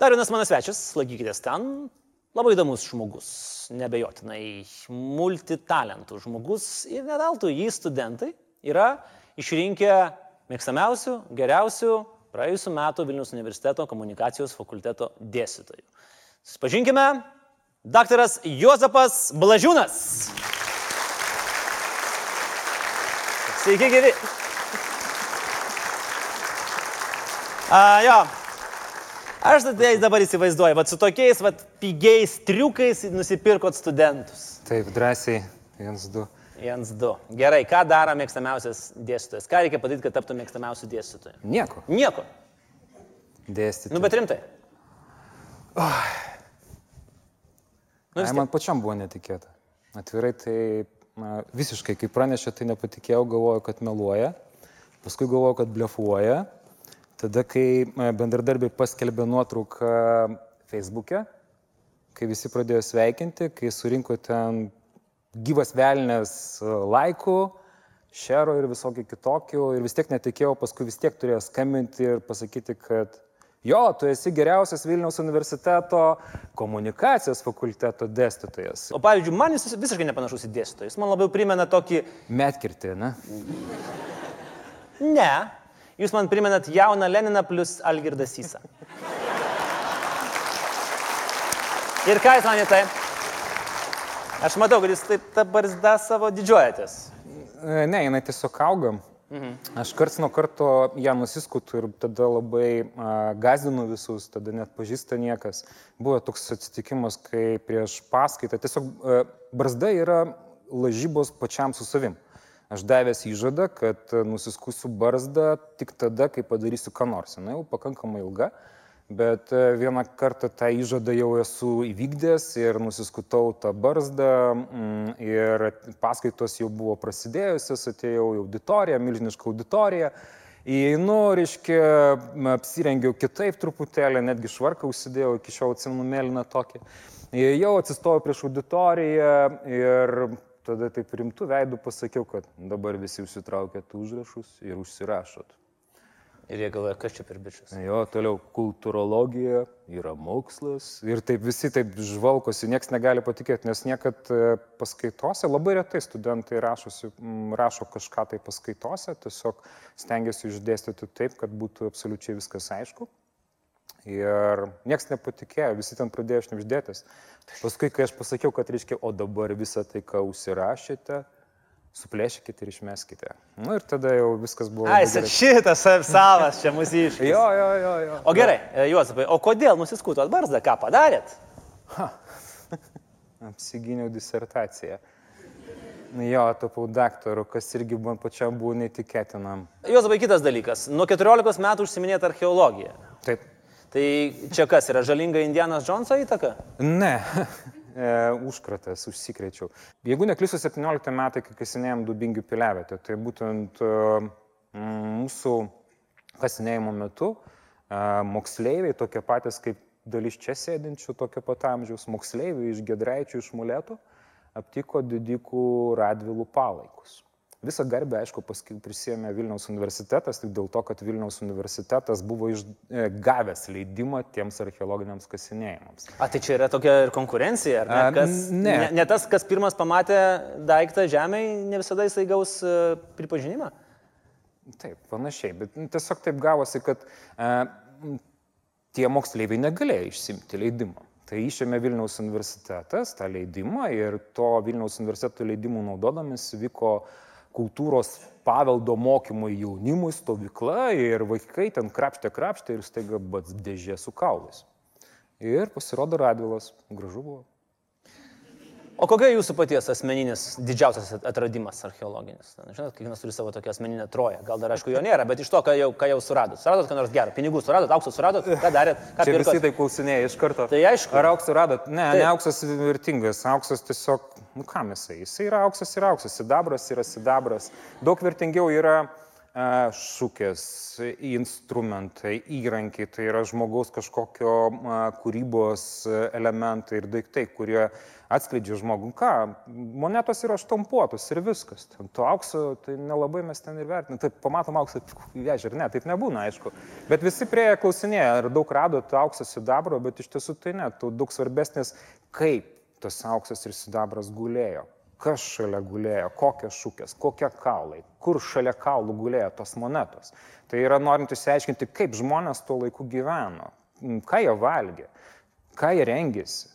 Dar vienas mano svečias, laikykitės ten, labai įdomus žmogus, nebejotinai, multitalentų žmogus ir nedaltų jį studentai yra išrinkę mėgstamiausių, geriausių praėjusiu metu Vilnius universiteto komunikacijos fakulteto dėstytojų. Susipažinkime, daktaras Jozapas Blažiūnas. Sveiki, gyvi. A, jo. Aš tai dabar įsivaizduoju, va su tokiais va, pigiais triukais nusipirkot studentus. Taip, drąsiai, viens, du. Jens 2. Gerai, ką daro mėgstamiausias dėstytojas? Ką reikia padaryti, kad taptų mėgstamiausiu dėstytoju? Nieko. Nieko. Dėstyti. Nu, bet rimtai. Nu, vis Ai, man pačiam buvo netikėta. Atvirai tai na, visiškai, kai pranešė, tai nepatikėjau, galvojau, kad meluoja. Paskui galvojau, kad blefuoja. Tada, kai e, bendradarbiai paskelbė nuotrauką Facebook'e, kai visi pradėjo sveikinti, kai surinko ten gyvas velnės e, laikų, šero ir visokių kitokių, ir vis tiek netikėjau, paskui vis tiek turėjo skambinti ir pasakyti, kad jo, tu esi geriausias Vilniaus universiteto komunikacijos fakulteto dėstytojas. O pavyzdžiui, man jis visiškai nepanašus į dėstytoją. Jis man labiau primena tokį, Metkirti, ne? ne, jūs man primenat jauną Leniną plus Algirdą Sysą. Ir ką jūs manite tai? Aš matau, kad jūs taip tą barzdą savo didžiuojatės. E, Ne, jinai tiesiog auga. Aš karts nuo karto ją nusiskutu ir tada labai a, gazdinu visus, tada net pažįsta niekas. Buvo toks atsitikimas, kai prieš paskaitą tiesiog a, barzda yra lažybos pačiam su savim. Aš davęs įžadą, kad a, nusiskusiu barzdą tik tada, kai padarysiu ką nors. Jis jau pakankamai ilga. Bet e, vieną kartą tą įžadą jau esu įvykdęs ir nusiskutau tą barzdą mm, ir paskaitos jau buvo prasidėjusios, atėjau į auditoriją, milžinišką auditoriją. Įeinu, reiškia, apsirengiau kitaip truputėlį, netgi švarką užsidėjau, iki šiol atsimenu mėlyną tokį. Įėjau, atsistojau prieš auditoriją ir tada taip rimtų veidų pasakiau, kad dabar visi užsitraukėt užrašus ir užsirašot. Ir jie galvoja, kas čia per bičias. Jo, toliau kultūrologija yra mokslas ir taip visi taip žvalkosi, niekas negali patikėti, nes niekad e, paskaitose, labai retai studentai rašosi, rašo kažką tai paskaitose, tiesiog stengiasi išdėstyti taip, kad būtų absoliučiai viskas aišku. Ir niekas nepatikėjo, visi ten pradėjo šnipždėtis. Paskui, kai aš pasakiau, kad reiškia, o dabar visą tai, ką užsirašėte, suplėšykite ir išmeskite. Na nu, ir tada jau viskas buvo. Ai, gerai. šitas sav- savas čia mūsiškai. Jo, jo, jo, jo. O gerai, e, Juozapai, o kodėl nusiskutot barzdą, ką padarėt? Apsigyniau disertaciją. Nu Jo, tapau daktaru, kas irgi man pačiam buvo neįtikėtinam. Juozapai, kitas dalykas. Nuo 14 metų užsiminėt archeologiją. Taip. Tai čia kas yra žalinga Indianas Džonso įtaka? Ne, e, užkratas, užsikrėčiau. Jeigu neklysiu, 17 metai, kai kasinėjom Dubingių piliavietę, tai būtent e, mūsų kasinėjimo metu e, moksleiviai, tokie patys kaip dalis čia sėdinčių, tokio pat amžiaus moksleiviai iš Gedraičių, iš Mulėtų, aptiko didikų radvilų palaikus. Visą garbę, aišku, paskui prisėmė Vilniaus universitetas, tik dėl to, kad Vilniaus universitetas buvo iš, e, gavęs leidimą tiems archeologiniams kasinėjimams. A, tai čia yra tokia ir konkurencija, ar ne? A, Kas, ne. ne. Ne tas, kas pirmas pamatė daiktą žemėje, ne visada jisai gaus e, pripažinimą. Taip, panašiai, bet nu, tiesiog taip gavosi, kad e, tie moksleiviai negalėjo išsimti leidimo. Tai išėmė Vilniaus universitetas tą leidimą ir to Vilniaus universiteto leidimų naudodamis vyko kultūros paveldo mokymo jaunimui stovykla ir vaikai ten krapštė, krapštė ir staiga bats dėžė su kaulais. Ir pasirodo Radvilas, gražu buvo. O kokia jūsų paties asmeninis didžiausias atradimas archeologinis? Na, Žinot, kiekvienas turi savo tokią asmeninę troją. Gal dar aišku jo nėra, bet iš to, ką jau, ką jau suradot. Suradot ką nors gerą, pinigų suradot, auksą suradot, ką darėt, ką pirkot? visi taip klausinėja iš karto. Tai aišku. Ar auksą radot? Ne, Taip. ne auksas vertingas. Auksas tiesiog, nu kam jisai? Jisai yra auksas ir auksas. Sidabras yra sidabras. Daug vertingiau yra šūkės, instrumentai, įrankiai, tai yra žmogaus kažkokio kūrybos elementai ir daiktai, kurie atskleidžia žmogų. Ką, monetos yra štampuotos ir viskas. Ten to aukso, tai nelabai mes ten ir vertiname. Taip, pamatom auksą į vežę, ar ne, taip nebūna, aišku. Bet visi prie klausinėja, ar daug rado to aukso sidabro, bet iš tiesų tai ne, tu daug svarbesnis, kaip tas auksas ir sidabras gulėjo kas šalia gulėjo, kokios šūkės, kokie kaulai, kur šalia kaulų gulėjo tos monetos. Tai yra norint išsiaiškinti, kaip žmonės tuo laiku gyveno, ką jie valgė, ką jie rengėsi,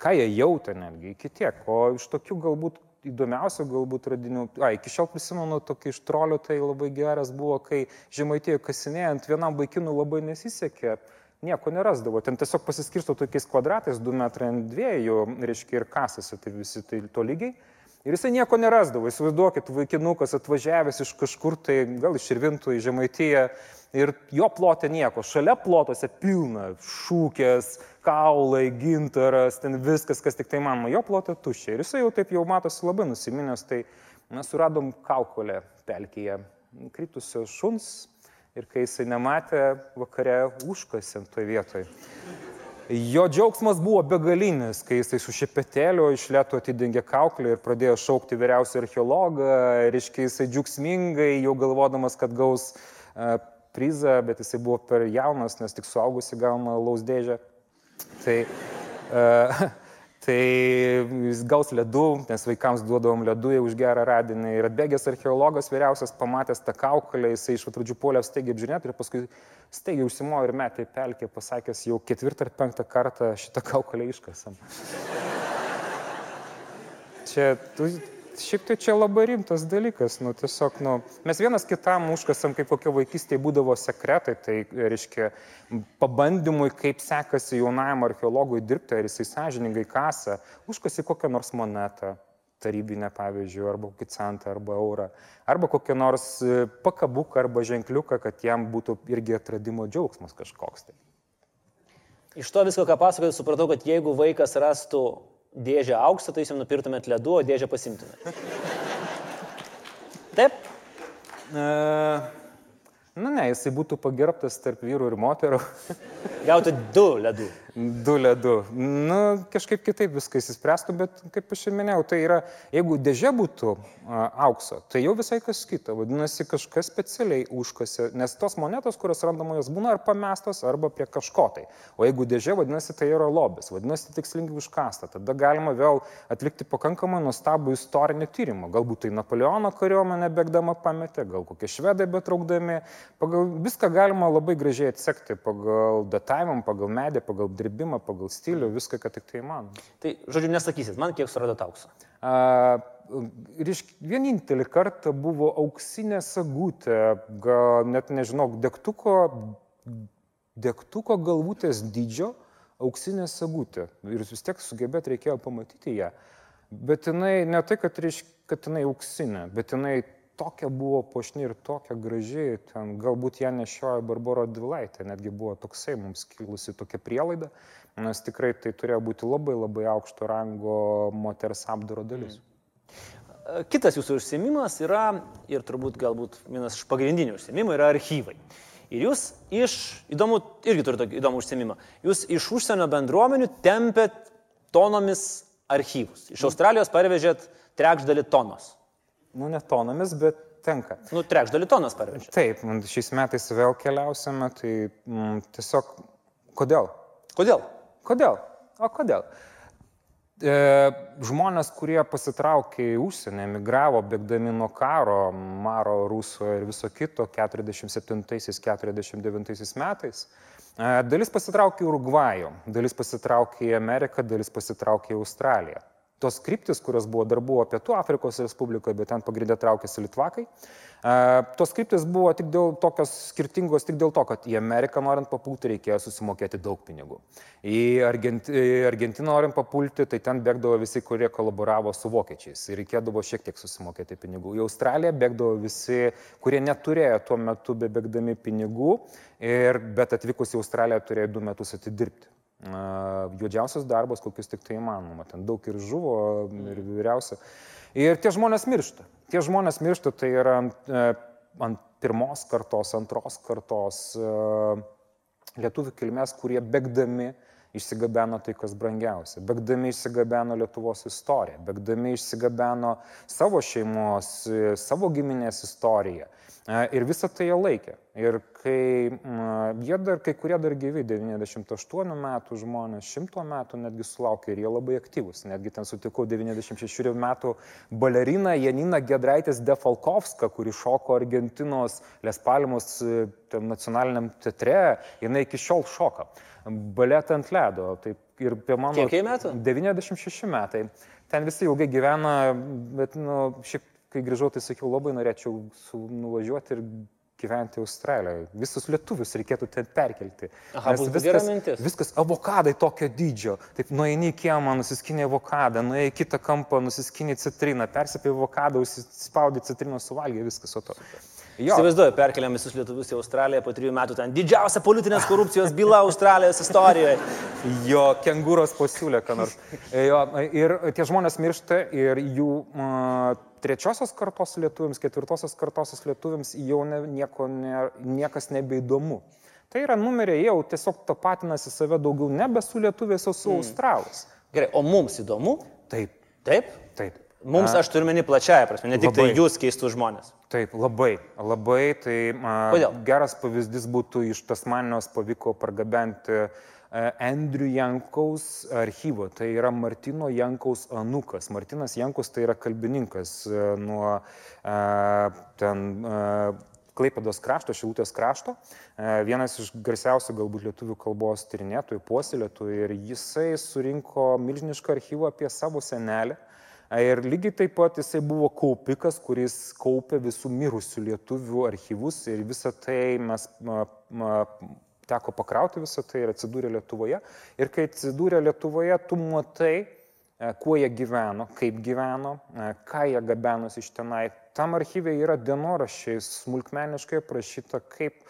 ką jie jautė netgi iki tiek. O iš tokių galbūt įdomiausių galbūt radinių, a, iki šiol prisimenu tokį iš trolių, tai labai geras buvo, kai žemaitėjo kasinėjant vienam vaikinui labai nesisekė nieko nerasdavo. Ten tiesiog pasiskirsto tokiais kvadratais, 2 metrai ant 2, reiškia, ir kasasi, tai visi tai to lygiai. Ir jisai nieko nerasdavo. Įsivaizduokit, vaikinukas atvažiavęs iš kažkur, tai gal iš Irvintų į Žemaitiją ir jo plotė nieko. Šalia plotose pilna šūkės, kaulai, gintaras, ten viskas, kas tik tai manoma. Jo plotė tuščia. Ir jisai jau taip jau matosi labai nusiminęs, tai mes suradom kaukolę pelkyje. Kritusio šuns, ir kai jisai nematė, vakare užkasėm toje vietoje. Jo džiaugsmas buvo begalinis, kai jisai su šepetėliu iš lėto atidengė kauklį ir pradėjo šaukti vyriausią archeologą, ir iškiai jisai džiaugsmingai, jau galvodamas, kad gaus uh, prizą, bet jisai buvo per jaunas, nes tik suaugusi gauna lausdėžę. Tai uh, Tai jis gaus ledų, nes vaikams duodavom ledų už gerą radinį. Ir atbėgęs archeologas vyriausias pamatęs tą kaukolę, jisai iš pradžių puolė staigiai apžiūrėti ir paskui staigiai užsimojo ir metė į pelkę, pasakęs jau ketvirtą ar penktą kartą šitą kaukolę iškasam. Čia, tu, šiaip tai čia labai rimtas dalykas, nu tiesiog, nu, mes vienas kitam užkasam, kaip kokia vaikystėje būdavo sekretai, tai reiškia pabandymui, kaip sekasi jaunajam archeologui dirbti, ar jisai sąžiningai kasa, užkasi kokią nors monetą, tarybinę pavyzdžiui, arba kokį centą, arba eurą, arba kokią nors e, pakabuką arba ženkliuką, kad jam būtų irgi atradimo džiaugsmas kažkoks. Tai. Iš to visko, ką pasakojai, supratau, kad jeigu vaikas rastų dėžę aukso, tai jūs jam nupirtumėt ledų, o dėžę pasimtumėt. Taip? Uh, Na ne, jisai būtų pagerbtas tarp vyrų ir moterų. Gautų du ledų. Du ledų. Nu, kažkaip kitaip viską įsispręstų, bet kaip aš ir minėjau, tai yra, jeigu dėžė būtų a, aukso, tai jau visai kas kita. Vadinasi, kažkas specialiai užkasi, nes tos monetos, kurios randamos, jos būna ar pamestos, arba prie kažko tai. O jeigu dėžė, vadinasi, tai yra lobis, vadinasi, tikslingai užkasta. Tada galima vėl atlikti pakankamai nuostabų istorinį tyrimą. Galbūt tai Napoleono kariuomenė bėgdama pametė, gal kokie švedai betraukdami Pagal viską galima labai gražiai atsekti, pagal datavimą, pagal medį, pagal dirbimą, pagal stilių, viską, kad tik tai įmanoma. Tai, žodžiu, nesakysit, man kiek suradot aukso? Vienintelį kartą buvo auksinė sagutė, gal net nežinau, degtuko, degtuko galvutės dydžio auksinė sagutė. Ir vis tiek sugebėt reikėjo pamatyti ją. Bet jinai ne tai, kad, reiškia, kad jinai auksinė, bet jinai tokia buvo pošni ir tokia graži, ten galbūt ją nešiojo Barbaro Dvilaitė, netgi buvo toksai mums kilusi tokia prielaida, nes tikrai tai turėjo būti labai labai aukšto rango moters apdaro dalis. Mm. Kitas jūsų užsiemimas yra, ir turbūt galbūt vienas iš pagrindinių užsiemimų, yra archyvai. Ir jūs iš, įdomu, irgi turite tokį įdomų užsiemimą, jūs iš užsienio bendruomenių tempėt tonomis archyvus. Iš Australijos parvežėt trečdalį tonos nu, ne tonomis, bet tenka. Nu, trečdalį tonas parvežė. Taip, šiais metais vėl keliausime, tai mm, tiesiog kodėl? Kodėl? Kodėl? O kodėl? E, žmonės, kurie pasitraukė į užsienį, emigravo, bėgdami nuo karo, Maro, Ruso ir viso kito 47-49 metais, e, dalis pasitraukė į Urugvajų, dalis pasitraukė į Ameriką, dalis pasitraukė į Australiją tos kryptis, kurios buvo dar buvo Pietų Afrikos Respublikoje, bet ten pagrindę traukėsi Litvakai. Tos kryptis buvo tik dėl tokios skirtingos, tik dėl to, kad į Ameriką norint papulti reikėjo susimokėti daug pinigų. Į Argentiną norint papulti, tai ten bėgdavo visi, kurie kolaboravo su vokiečiais ir reikėdavo šiek tiek susimokėti pinigų. Į Australiją bėgdavo visi, kurie neturėjo tuo metu bebėgdami pinigų, ir, bet atvykus į Australiją turėjo du metus atidirbti juodžiausias darbas, kokius tik tai įmanoma. Ten daug ir žuvo, ir vyriausia. Ir tie žmonės miršta. Tie žmonės miršta, tai yra e, ant pirmos kartos, antros kartos e, lietuvių kilmės, kurie begdami išsigabeno tai, kas brangiausia. Begdami išsigabeno Lietuvos istoriją, begdami išsigabeno savo šeimos, savo giminės istoriją. Ir visą tai jie laikė. Ir kai jie dar, kai kurie dar gyvi, 98 metų žmonės, 100 metų netgi sulaukė ir jie labai aktyvus. Netgi ten sutikau 96 metų baleriną Janiną Gedraitės Defalkovską, kuri šoko Argentinos Lespalmos nacionaliniam teatre, jinai iki šiol šoka. Baletą ant ledo. Taip, ir apie mano... Kiek metų? 96 metai. Ten visi ilgai gyvena, bet, nu, šiaip kai grįžau, tai sakiau, labai norėčiau su, nuvažiuoti ir gyventi Australijoje. Visus lietuvius reikėtų ten perkelti. Aha, viskas, viskas avokadai tokio dydžio. Taip, nueini į kiemą, nusiskini avokadą, nueini į kitą kampą, nusiskini citriną, persipė avokadą, užsispaudai citriną, suvalgė viskas o to. Super. Įsivaizduoju, perkeliam visus lietuvius į Australiją po trijų metų, ten didžiausia politinės korupcijos byla Australijos istorijoje. Jo, kengūros pasiūlė, ką nors. Jo, ir tie žmonės miršta ir jų uh, trečiosios kartos lietuviams, ketvirtosios kartos lietuviams jau ne, nieko, ne, niekas nebeįdomu. Tai yra numeriai jau tiesiog tapatinasi save daugiau nebe su lietuviais, o su mm. australais. Gerai, o mums įdomu? Taip. Taip? Taip. Mums, aš turiu meni plačiaja prasme, ne tik tai labai. tai jūs keistų žmonės. Taip, labai, labai. Tai a, Kodėl? geras pavyzdys būtų iš Tasmanijos pavyko pargabenti Andrew Jankaus archyvo. Tai yra Martino Jankaus anukas. Martinas Jankaus tai yra kalbininkas nuo a, ten. A, Klaipėdos krašto, Šilutės krašto, vienas iš garsiausių galbūt lietuvių kalbos tyrinėtojų, puoselėtojų ir jisai surinko milžinišką archyvą apie savo senelį, Ir lygiai taip pat jisai buvo kaupikas, kuris kaupė visų mirusių lietuvių archyvus ir visą tai mes teko pakrauti visą tai ir atsidūrė Lietuvoje. Ir kai atsidūrė Lietuvoje, tu matai, e, kuo jie gyveno, kaip gyveno, e, ką jie gabenosi iš tenai. Tam archyvė yra dienoraščiai smulkmeniškai aprašyta, kaip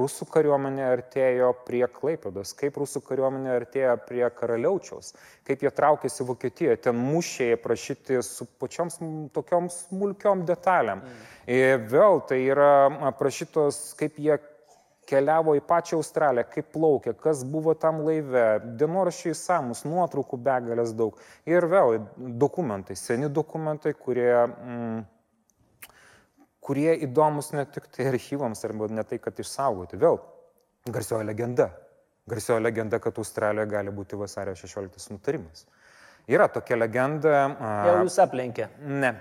rusų kariuomenė artėjo prie Klaipėdos, kaip rusų kariuomenė artėjo prie Karaliaučiaus, kaip jie traukėsi Vokietijoje, ten mušiai aprašyti su pačioms tokiom smulkiom detalėm. Mm. Ir vėl tai yra aprašytos, kaip jie keliavo į pačią Australiją, kaip plaukė, kas buvo tam laive, dienoraščiai samus, nuotraukų begalės daug. Ir vėl dokumentai, seni dokumentai, kurie... Mm, kurie įdomus ne tik tai archyvams, arba ne tai, kad išsaugoti. Vėl garsioji legenda. Garsioji legenda, kad Australijoje gali būti vasario 16 nutarimas. Yra tokia legenda. Jau jūs aplenkė. Ne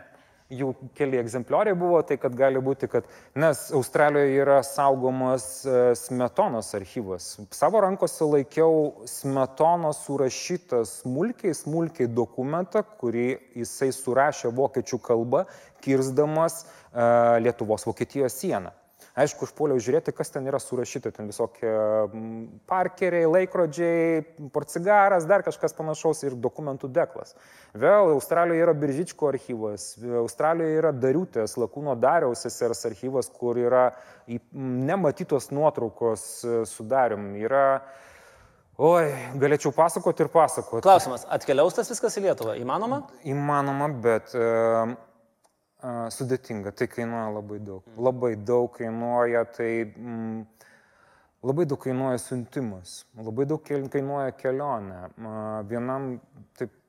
jų keli egzemplioriai buvo, tai kad gali būti, kad, nes Australijoje yra saugomas e, smetonos archyvas. Savo rankose laikiau smetonos surašytą smulkiai, smulkiai dokumentą, kurį jisai surašė vokiečių kalba, kirsdamas uh, Lietuvos Vokietijos sieną. Aišku, užpuoliau žiūrėti, kas ten yra surašyta, ten visokie parkeriai, laikrodžiai, porcigaras, dar kažkas panašaus ir dokumentų deklas. Vėl Australijoje yra Biržičko archyvas, Australijoje yra Dariutės, Lakūno Dariaus sesers archyvas, kur yra nematytos nuotraukos e, sudarim. Yra Oi, galėčiau pasakoti ir pasakoti. Klausimas, atkeliaus tas viskas į Lietuvą? Įmanoma? Įmanoma, bet uh, sudėtinga, tai kainuoja labai daug. Mm. Labai daug kainuoja, tai mm, labai daug kainuoja siuntimas, labai daug kainuoja kelionė. Vienam, taip,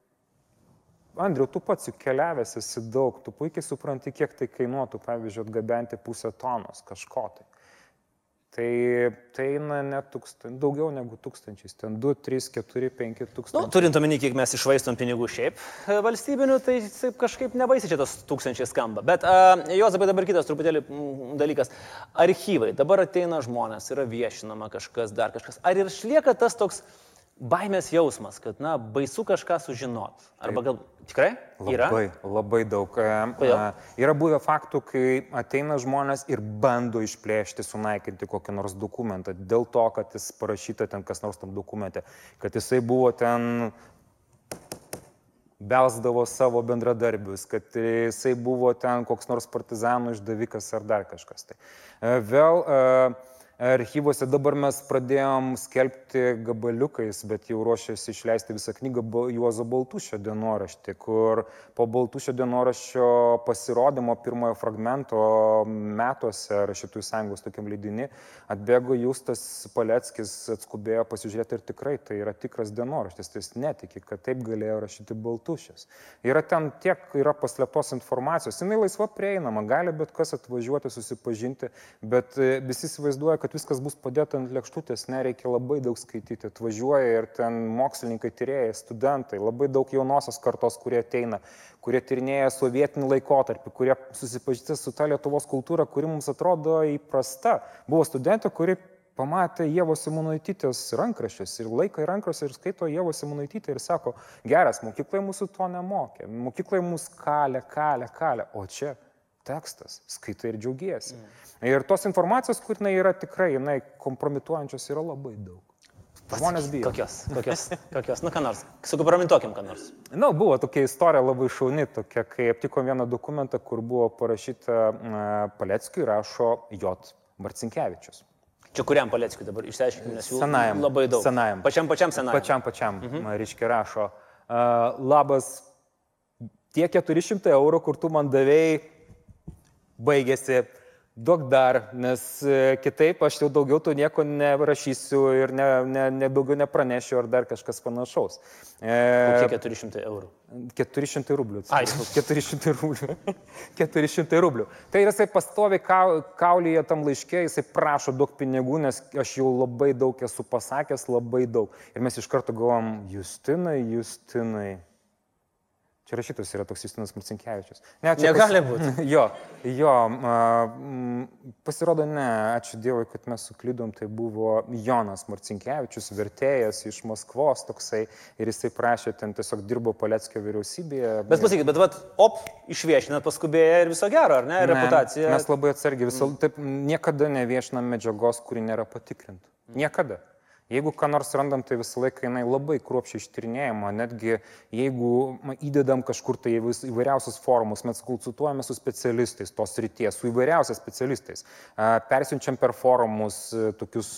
Andriu, tu pats juk keliavęs esi daug, tu puikiai supranti, kiek tai kainuotų, pavyzdžiui, atgabenti pusę tonos kažko tai. Tai, tai eina net tūkstant, daugiau negu tūkstančiais, ten 2, 3, 4, 5 tūkstančiai. Nu, turint omeny, kiek mes išvaistom pinigų šiaip e, valstybinių, tai kažkaip nebaisiai čia tos tūkstančiai skamba. Bet uh, jos apie dabar kitas truputėlį dalykas. Archyvai, dabar ateina žmonės, yra viešinama kažkas, dar kažkas. Ar ir išlieka tas toks baimės jausmas, kad, na, baisu kažką sužinot. Arba gal tikrai? Yra? Labai, labai daug. E, Kodėl? Yra buvę faktų, kai ateina žmonės ir bando išplėšti, sunaikinti kokį nors dokumentą dėl to, kad jis parašyta ten kas nors tam dokumente, kad jisai buvo ten belsdavo savo bendradarbius, kad jisai buvo ten koks nors partizanų išdavikas ar dar kažkas. Tai. E, vėl uh, archyvuose, dabar mes pradėjom skelbti gabaliukais, bet jau ruošiasi išleisti visą knygą Juozo Baltušio dienoraštį, kur po Baltušio dienoraščio pasirodymo pirmojo fragmento metuose rašytojų sąjungos tokiam leidinį atbėgo Justas Paleckis, atskubėjo pasižiūrėti ir tikrai tai yra tikras dienoraštis, tai jis netiki, kad taip galėjo rašyti Baltušis. Yra ten tiek, yra paslėptos informacijos, jinai laisva prieinama, gali bet kas atvažiuoti, susipažinti, bet visi įsivaizduoja, kad viskas bus padėta ant lėkštutės, nereikia labai daug skaityti. Atvažiuoja ir ten mokslininkai, tyrėjai, studentai, labai daug jaunosios kartos, kurie ateina, kurie tyrinėja sovietinį laikotarpį, kurie susipažįsta su ta Lietuvos kultūra, kuri mums atrodo įprasta. Buvo studentė, kuri pamatė Jėvos Simonaitytės rankraščius ir laiko į rankraštį ir skaito Jėvos Simonaitytę ir sako, geras, mokyklai mūsų to nemokė, mokyklai mūsų kalė, kalė, kalė, o čia tekstas, skaitai ir džiaugiesi. Mm. Ir tos informacijos, kur jinai yra tikrai, jinai kompromituojančios yra labai daug. Žmonės bijo. Kokios, kokios, kokios, nu ką nors, sukompromituokim ką nors. Na, buvo tokia istorija labai šauni, tokia, kai aptiko vieną dokumentą, kur buvo parašyta uh, Paleckiui rašo J. Marcinkievičius. Čia kuriam Paleckiui dabar išsiaiškinkime, nes jų senajam, labai daug. Senajam. Pačiam pačiam senajam. Pačiam pačiam, mhm. reiškia, rašo. Uh, labas, tie 400 eurų, kur tu man davėjai, baigėsi duok dar, nes e, kitaip aš jau daugiau to nieko nerašysiu ir ne, ne, ne daugiau nepranešiu ar dar kažkas panašaus. E, Kiek 400 eurų? 400 rublių. Ai, 400 rublių. 400 rublių. Tai jisai pastovi kaulyje tam laiškė, jisai prašo daug pinigų, nes aš jau labai daug esu pasakęs, labai daug. Ir mes iš karto galvom, Justinai, Justinai. Čia rašytas yra toks Justinas Marcinkievičius. Ne, čia Negali pas... būti. Jo, jo, pasirodo ne, ačiū Dievui, kad mes suklydom, tai buvo Jonas Marcinkievičius, vertėjas iš Maskvos toksai ir jisai prašė, ten tiesiog dirbo Paleckio vyriausybėje. Bet pasakykit, bet vat, op, išviešinat paskubėję ir viso gero, ar ne, ne reputacija. Mes labai atsargiai, viso, mm. taip, niekada neviešinam medžiagos, kuri nėra patikrinta. Niekada. Jeigu ką nors randam, tai visą laiką jinai labai kruopšiai ištyrinėjama, netgi jeigu įdedam kažkur tai įvairiausius forumus, mes konsultuojame su specialistais tos ryties, su įvairiausiais specialistais, persiunčiam per forumus e, tokius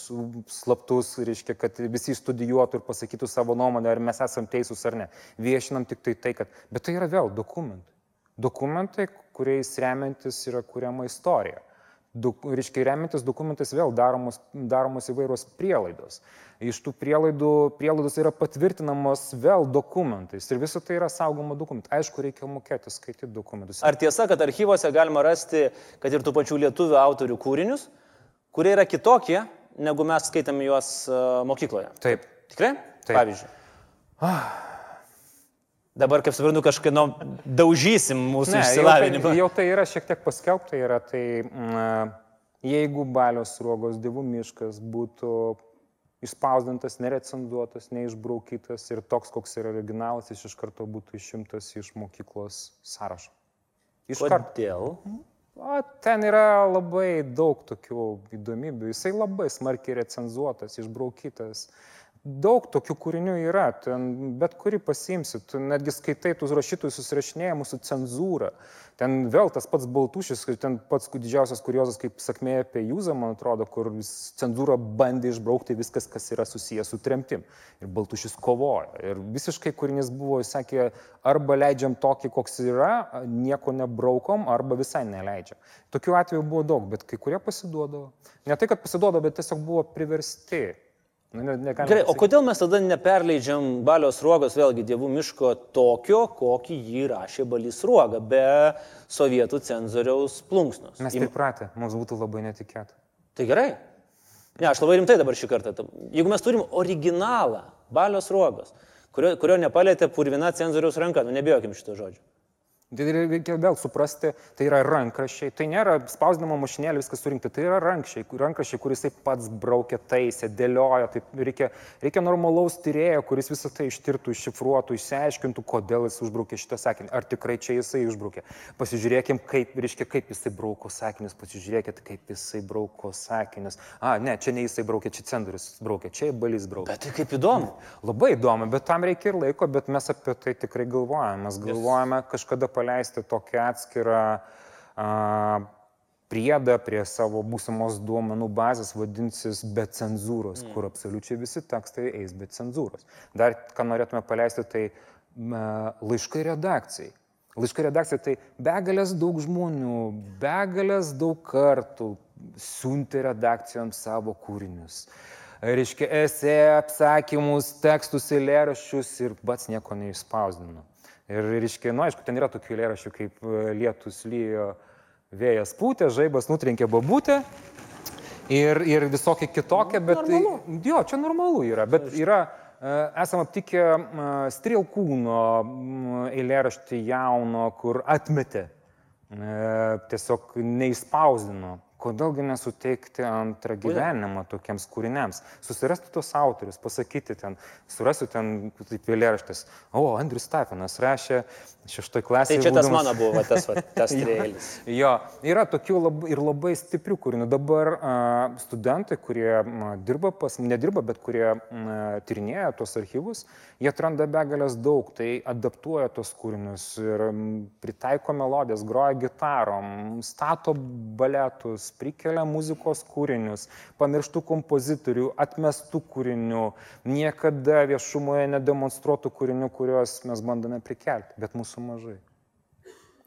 slaptus, reiškia, kad visi studijuotų ir pasakytų savo nuomonę, ar mes esame teisūs ar ne. Viešinam tik tai tai, kad, bet tai yra vėl dokumentai. Dokumentai, kuriais remiantis yra kuriama istorija reiškia, remintis dokumentais vėl daromos, daromos įvairios prielaidos. Iš tų prielaidų, prielaidos yra patvirtinamos vėl dokumentais ir visą tai yra saugoma dokumentai. Aišku, reikia mokėti skaityti dokumentus. Ar tiesa, kad archyvose galima rasti, kad ir tų pačių lietuvių autorių kūrinius, kurie yra kitokie, negu mes skaitėme juos mokykloje? Taip. Tikrai? Taip. Pavyzdžiui. Ah. Dabar, kaip suprantu, kažkieno daužysim mūsų ne, išsilavinimą. Jau tai, jau tai yra šiek tiek paskelbta, yra tai mm, jeigu balios ruogos dievų miškas būtų išspausdintas, nerecenzuotas, neišbraukytas ir toks, koks yra originalas, jis iš karto būtų išimtas iš mokyklos sąrašo. Iš Kodėl? karto. O, ten yra labai daug tokių įdomybių. Jisai labai smarkiai recenzuotas, išbraukytas. Uh, Daug tokių kūrinių yra, ten bet kurį pasimsi, tu netgi skaitai tų rašytojų susirašinėjimų su cenzūra. Ten vėl tas pats Baltušis, ten pats didžiausias kuriozas, kaip sakmė apie Jūzą, man atrodo, kur cenzūra bandė išbraukti viskas, kas yra susijęs su tremtim. Ir Baltušis kovojo. Ir visiškai kūrinys buvo, jis sakė, arba leidžiam tokį, koks yra, nieko nebraukom, arba visai neleidžiam. Tokių atvejų buvo daug, bet kai kurie pasiduodavo. Ne tai, kad pasiduodavo, bet tiesiog buvo priversti Nu, ne, Gerai, pasakyti. o kodėl mes tada neperleidžiam balios ruogos, vėlgi dievų miško tokio, kokį jį rašė balys ruoga, be sovietų cenzoriaus plunksnos? Mes Im... pripratę, mums būtų labai netikėta. Tai gerai. Ne, aš labai rimtai dabar šį kartą. Jeigu mes turim originalą balios ruogos, kurio, kurio nepalėtė purvina cenzoriaus ranka, nu nebijokim šito žodžio. Tai reikia vėl suprasti, tai yra rankrašiai, tai nėra spausdinimo mašinėlė viskas surinkti, tai yra rankrašiai, rankrašiai kuris pats braukė, taisė, dėliojo, tai reikia, reikia normalaus tyrėjo, kuris visą tai ištirtų, iššifruotų, išsiaiškintų, kodėl jis užbraukė šitą sakinį, ar tikrai čia jisai užbraukė. Pasižiūrėkim, kaip, reiškia, kaip jisai brauko sakinius, pasižiūrėkit, kaip jisai brauko sakinius. A, ne, čia ne jisai braukė, čia cenzorius braukė, čia balys braukė. Bet tai kaip įdomu. Labai įdomu, bet tam reikia ir laiko, bet mes apie tai tikrai galvojame. Mes galvojame kažkada paleisti tokį atskirą a, priedą prie savo būsimos duomenų bazės vadinsis be cenzūros, mm. kur absoliučiai visi tekstai eis be cenzūros. Dar ką norėtume paleisti, tai laiškai redakcijai. Laiškai redakcija tai begalės daug žmonių, begalės daug kartų siuntė redakcijoms savo kūrinius. Reiškia, esė, apsakymus, tekstus, eilėraščius ir pats nieko neišspausdino. Ir, reiškia, nu, aišku, ten yra tokių eilėraščių kaip e, lietus lyjo, vėjas pūtė, žaibas nutrenkė babutę ir, ir visokie kitokie, bet... Normalu. Jo, čia normalu yra, bet yra e, esam aptikę e, Strilkūno eilėraštį jauno, kur atmetė, tiesiog neįspausdino kodėlgi nesuteikti antrą gyvenimą tokiems kūriniams. Susirasti tos autorius, pasakyti ten, surasiu ten, taip vėlėraštis, o, Andrius Stefanas rašė šeštoj klasėje. Tai čia tas mano buvo, tas, va, tas trėlis. jo, yra tokių labai, ir labai stiprių kūrinių. Dabar a, studentai, kurie a, dirba pas, nedirba, bet kurie a, tyrinėja tos archyvus, jie atranda begalės daug, tai adaptuoja tos kūrinius ir pritaiko melodijas, groja gitarom, stato baletus, prikelia muzikos kūrinius, pamirštų kompozitorių, atmestų kūrinių, niekada viešumoje nedemonstruotų kūrinių, kuriuos mes bandome prikelti, bet mūsų mažai.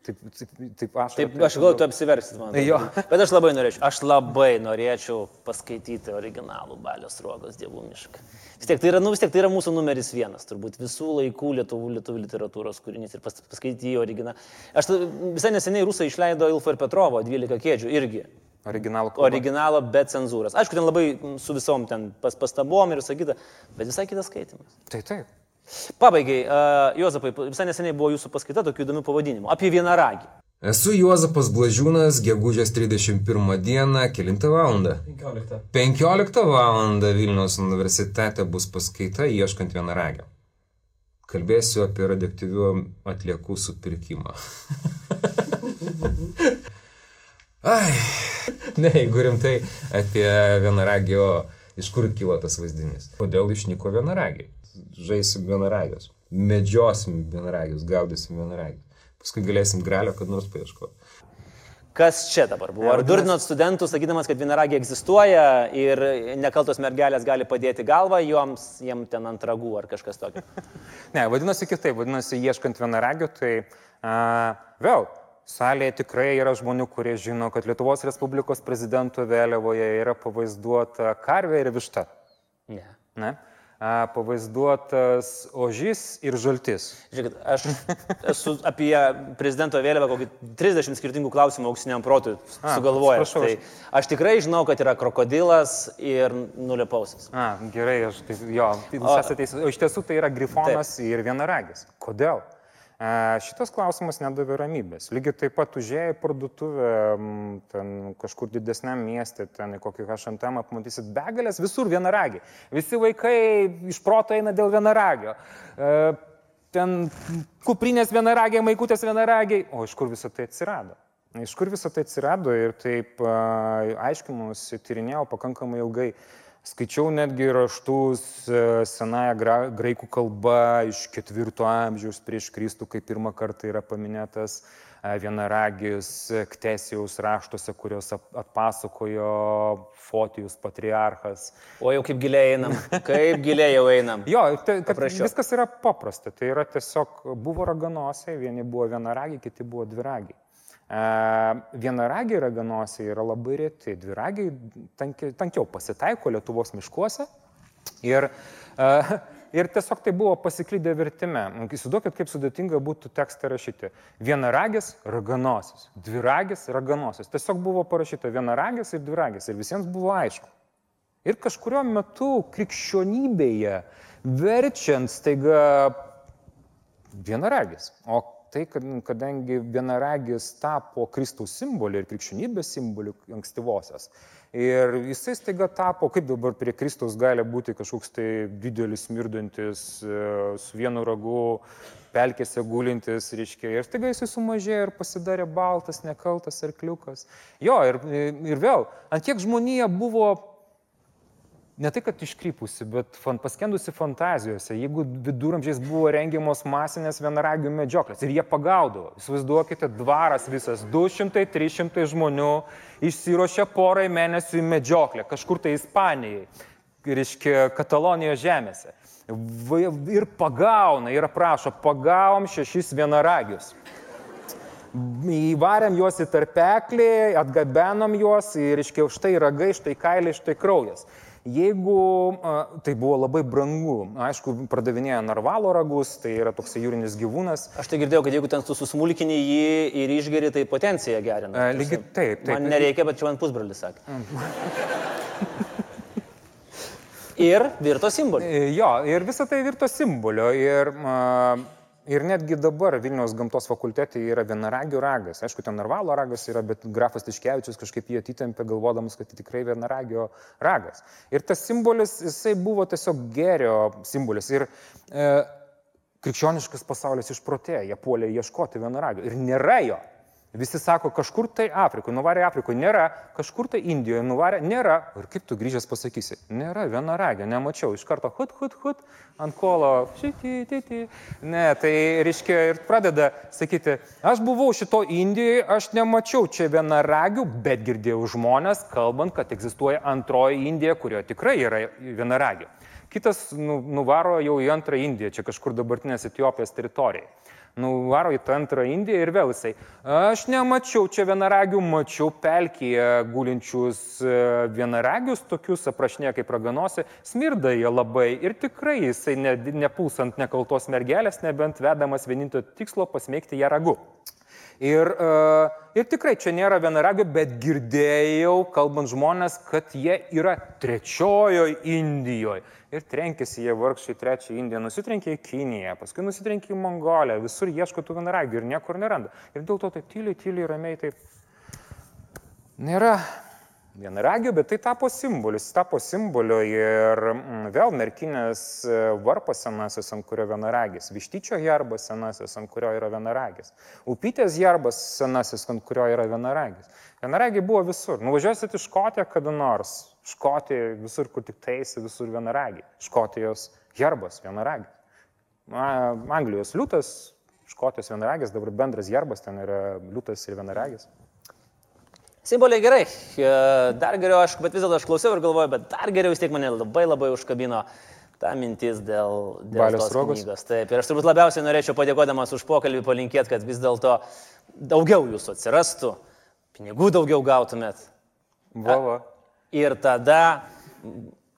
Taip, taip, taip aš. Taip, aš galvoju, tu apsiversit man. Jo. Bet aš labai norėčiau, aš labai norėčiau paskaityti originalų Balios ruogos dievų mišką. Vis tiek tai yra, nu, vis tiek tai yra mūsų numeris vienas, turbūt visų laikų lietuvų, lietuvų literatūros kūrinys ir pas, paskaityti jį originalą. Aš visai neseniai rusai išleido Ilfo ir Petrovo 12 kėdžių irgi. Originalą. Originalą be cenzūros. Aišku, ten labai su visom ten pas, pastabom ir kitą, bet visai kitas skaitimas. Tai taip. Pabaigai, uh, Juozapai, visai neseniai buvo jūsų paskaita tokių įdomių pavadinimų apie vienaragį. Esu Juozapas Blažiūnas, gegužės 31 dieną, 9 val. 15. 15 val. Vilniaus universitete bus paskaita ieškant vienaragio. Kalbėsiu apie radioaktyvių atliekų supirkimą. Ai, ne, jeigu rimtai apie vienaragio, iš kur kilo tas vaizdinys. Kodėl išnyko vienaragiai? Žaisim vienaragius, medžiosim vienaragius, gaudysim vienaragius. Paskui galėsim grelio, kad nors paieškoti. Kas čia dabar buvo? Ar durdinot studentus, sakydamas, kad vienaragiai egzistuoja ir nekaltos mergelės gali padėti galvą joms, jiem ten ant ragų ar kažkas tokio? ne, vadinasi kitaip, vadinasi, ieškant vienaragių, tai uh, vėl Salėje tikrai yra žmonių, kurie žino, kad Lietuvos Respublikos prezidento vėliavoje yra pavaizduota karvė ir višta. Ne. ne? Pavaizduotas ožys ir žaltis. Žiūrėkit, aš esu apie prezidento vėliavą kokį 30 skirtingų klausimų auksiniam protui sugalvojęs. Tai aš tikrai žinau, kad yra krokodilas ir nulipausias. A, gerai, aš tai jo. Tai o, o iš tiesų tai yra grifonas taip. ir vienaragis. Kodėl? Šitas klausimas nedavė ramybės. Lygiai taip pat užėjai parduotuvę, ten kažkur didesniam miestė, ten į kokį HM apmatysit begalės, visur vienaragiai. Visi vaikai iš proto eina dėl vienaragio. Ten kuprinės vienaragiai, maikutės vienaragiai. O iš kur visą tai atsirado? Iš kur visą tai atsirado ir taip aiškinusi, tyrinėjau pakankamai ilgai. Skaičiau netgi raštus e, senąją graikų kalba iš ketvirto amžiaus prieš Kristų, kai pirmą kartą yra paminėtas e, vienaragis Ktesijaus raštuose, kuriuos atpasakojo Fotijus patriarchas. O jau kaip giliai einam, kaip giliai jau einam. jo, tai, viskas yra paprasta, tai yra tiesiog buvo raganosiai, vieni buvo vienaragiai, kiti buvo dviragiai. Vienaragiai raganosiai yra labai reti, dviragiai tankiau, tankiau pasitaiko Lietuvos miškuose ir, ir tiesiog tai buvo pasiklydę vertime. Įsivaizduokit, kaip sudėtinga būtų tekstą rašyti. Vienaragis raganosis, dviragis raganosis. Tiesiog buvo parašyta vienaragis ir dviragis ir visiems buvo aišku. Ir kažkurio metu krikščionybėje verčiant staiga vienaragis. O tai, kad, kadangi vienaragis tapo Kristaus simboliu ir krikščionybės simboliu ankstyvosios. Ir jisai staiga tapo, kaip dabar prie Kristaus gali būti kažkoks tai didelis mirdantis e, su vienu ragu, pelkėse gulintis, reiškia, ir staiga jisai sumažėjo ir pasidarė baltas, nekaltas arkliukas. Jo, ir, ir vėl, ant kiek žmonija buvo ne tai, kad iškrypusi, bet fan, paskendusi fantazijose. Jeigu viduramžiais buvo rengiamos masinės vienaragių medžioklės ir jie pagaudavo, įsivaizduokite, dvaras visas, 200-300 žmonių išsirošė porai mėnesių į medžioklę, kažkur tai Ispanijai, reiškia Katalonijos žemėse. Ir pagauna, ir aprašo, pagavom šešis vienaragius. Įvarėm juos į tarpeklį, atgabenom juos ir iškiau štai ragai, štai kailiai, štai kraujas. Jeigu tai buvo labai brangu, aišku, pradavinėjo narvalo ragus, tai yra toks jūrinis gyvūnas. Aš tai girdėjau, kad jeigu ten susmulkini jį ir išgeri, tai potenciją gerina. Lygiai taip, taip. Man nereikia, bet čia man pusbrolis sakė. ir virto simboliu. E, Jo, ir visą tai virto simboliu. Ir, a, ir netgi dabar Vilniaus gamtos fakultete yra vienaragių ragas. Aišku, ten narvalo ragas yra, bet grafas Tiškevičius kažkaip jį atitempė, galvodamas, kad tai tikrai vienaragio ragas. Ir tas simbolis, jisai buvo tiesiog gerio simbolis. Ir e, krikščioniškas pasaulis išprotėjo, jie puolė ieškoti vienaragio. Ir nėra jo. Visi sako, kažkur tai Afrikoje, nuvarė Afrikoje, nėra, kažkur tai Indijoje, nuvarė, nėra. Ir kaip tu grįžęs pasakysi, nėra vienaragio, nemačiau, iš karto hut, hut, hut, ant kolo, šiti, titi. Ne, tai reiškia ir pradeda sakyti, aš buvau šito Indijoje, aš nemačiau čia vienaragių, bet girdėjau žmonės kalbant, kad egzistuoja antroji Indija, kurioje tikrai yra vienaragių. Kitas nu, nuvaro jau į antrą Indiją, čia kažkur dabartinės Etiopijos teritorijoje nuvaro į tą antrą Indiją ir vėl jisai. Aš nemačiau čia vienaragių, mačiau pelkyje gulinčius e, vienaragius, tokius aprašinė kaip raganosi, smirda jie labai ir tikrai jisai ne, nepulsant nekaltos mergelės, nebent vedamas vienintelio tikslo pasmeigti ją ragu. Ir, uh, ir tikrai čia nėra vienaragio, bet girdėjau, kalbant žmonės, kad jie yra trečiojoje Indijoje. Ir trenkėsi jie vargšai trečią Indiją, nusitrenkė į Kiniją, paskui nusitrenkė į Mongoliją, visur ieško tų vienaragių ir niekur neranda. Ir dėl to taip tyliai, tyliai, ramiai taip nėra vienaragių, bet tai tapo simbolis, tapo simboliu ir mm, vėl merkinės e, varpas senasis, ant kurio vienaragis, vištyčio herbas senasis, ant kurio yra vienaragis, upytės herbas senasis, ant kurio yra vienaragis. Vienaragiai buvo visur. Nuvažiuosit į Škotiją kada nors. Škotija visur, kur tik teisi, visur vienaragiai. Škotijos herbas vienaragis. Anglijos liūtas, Škotijos vienaragis, dabar bendras herbas ten yra liūtas ir vienaragis. Simboliai gerai. E, Dar geriau, aš, bet vis dėlto aš klausiau ir galvoju, bet dar geriau vis tiek mane labai labai užkabino ta mintis dėl, dėl Balios tos Sruogos? knygos. Taip, ir aš turbūt labiausiai norėčiau padėkodamas už pokalbį palinkėti, kad vis dėlto daugiau jūsų atsirastų, pinigų daugiau gautumėt. Vova. Ir tada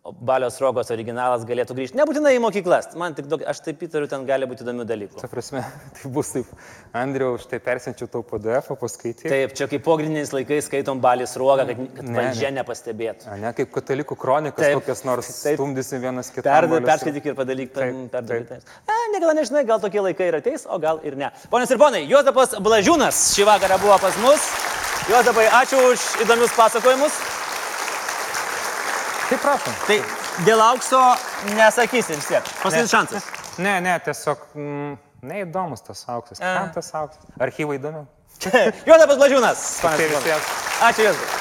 Balios Rogos originalas galėtų grįžti. Nebūtinai į mokyklas. Man tik daug, aš taip įtariu, ten gali būti įdomių dalykų. Ta prasme, tai bus taip, Andriau, štai persiunčiu tau PDF, paskaityti. Taip, čia kaip pogrindiniais laikais skaitom Balis Rogą, kad, kad Ne, valdžia ne. nepastebėtų. Ne kaip katalikų kronikas, Taip, kokias nors taip. stumdysi vienas kitą. Perda, perskaityk ir padaryk, per, perdaryk. Ne, gal nežinai, gal tokie laikai ir ateis, o gal ir ne. Ponas ir ponai, Juozapas Blažiūnas šį vakarą buvo pas mus. Juozapai, ačiū už įdomius pasakojimus. Taip, prašom. Tai dėl aukso nesakysi vis tiek. Paskutinis šansas. Ne, ne, tiesiog mm, neįdomus tas auksas. A. Kam tas auksas? Archyvai įdomu. Juozapas Blažiūnas. Tai. Ačiū Juozapai.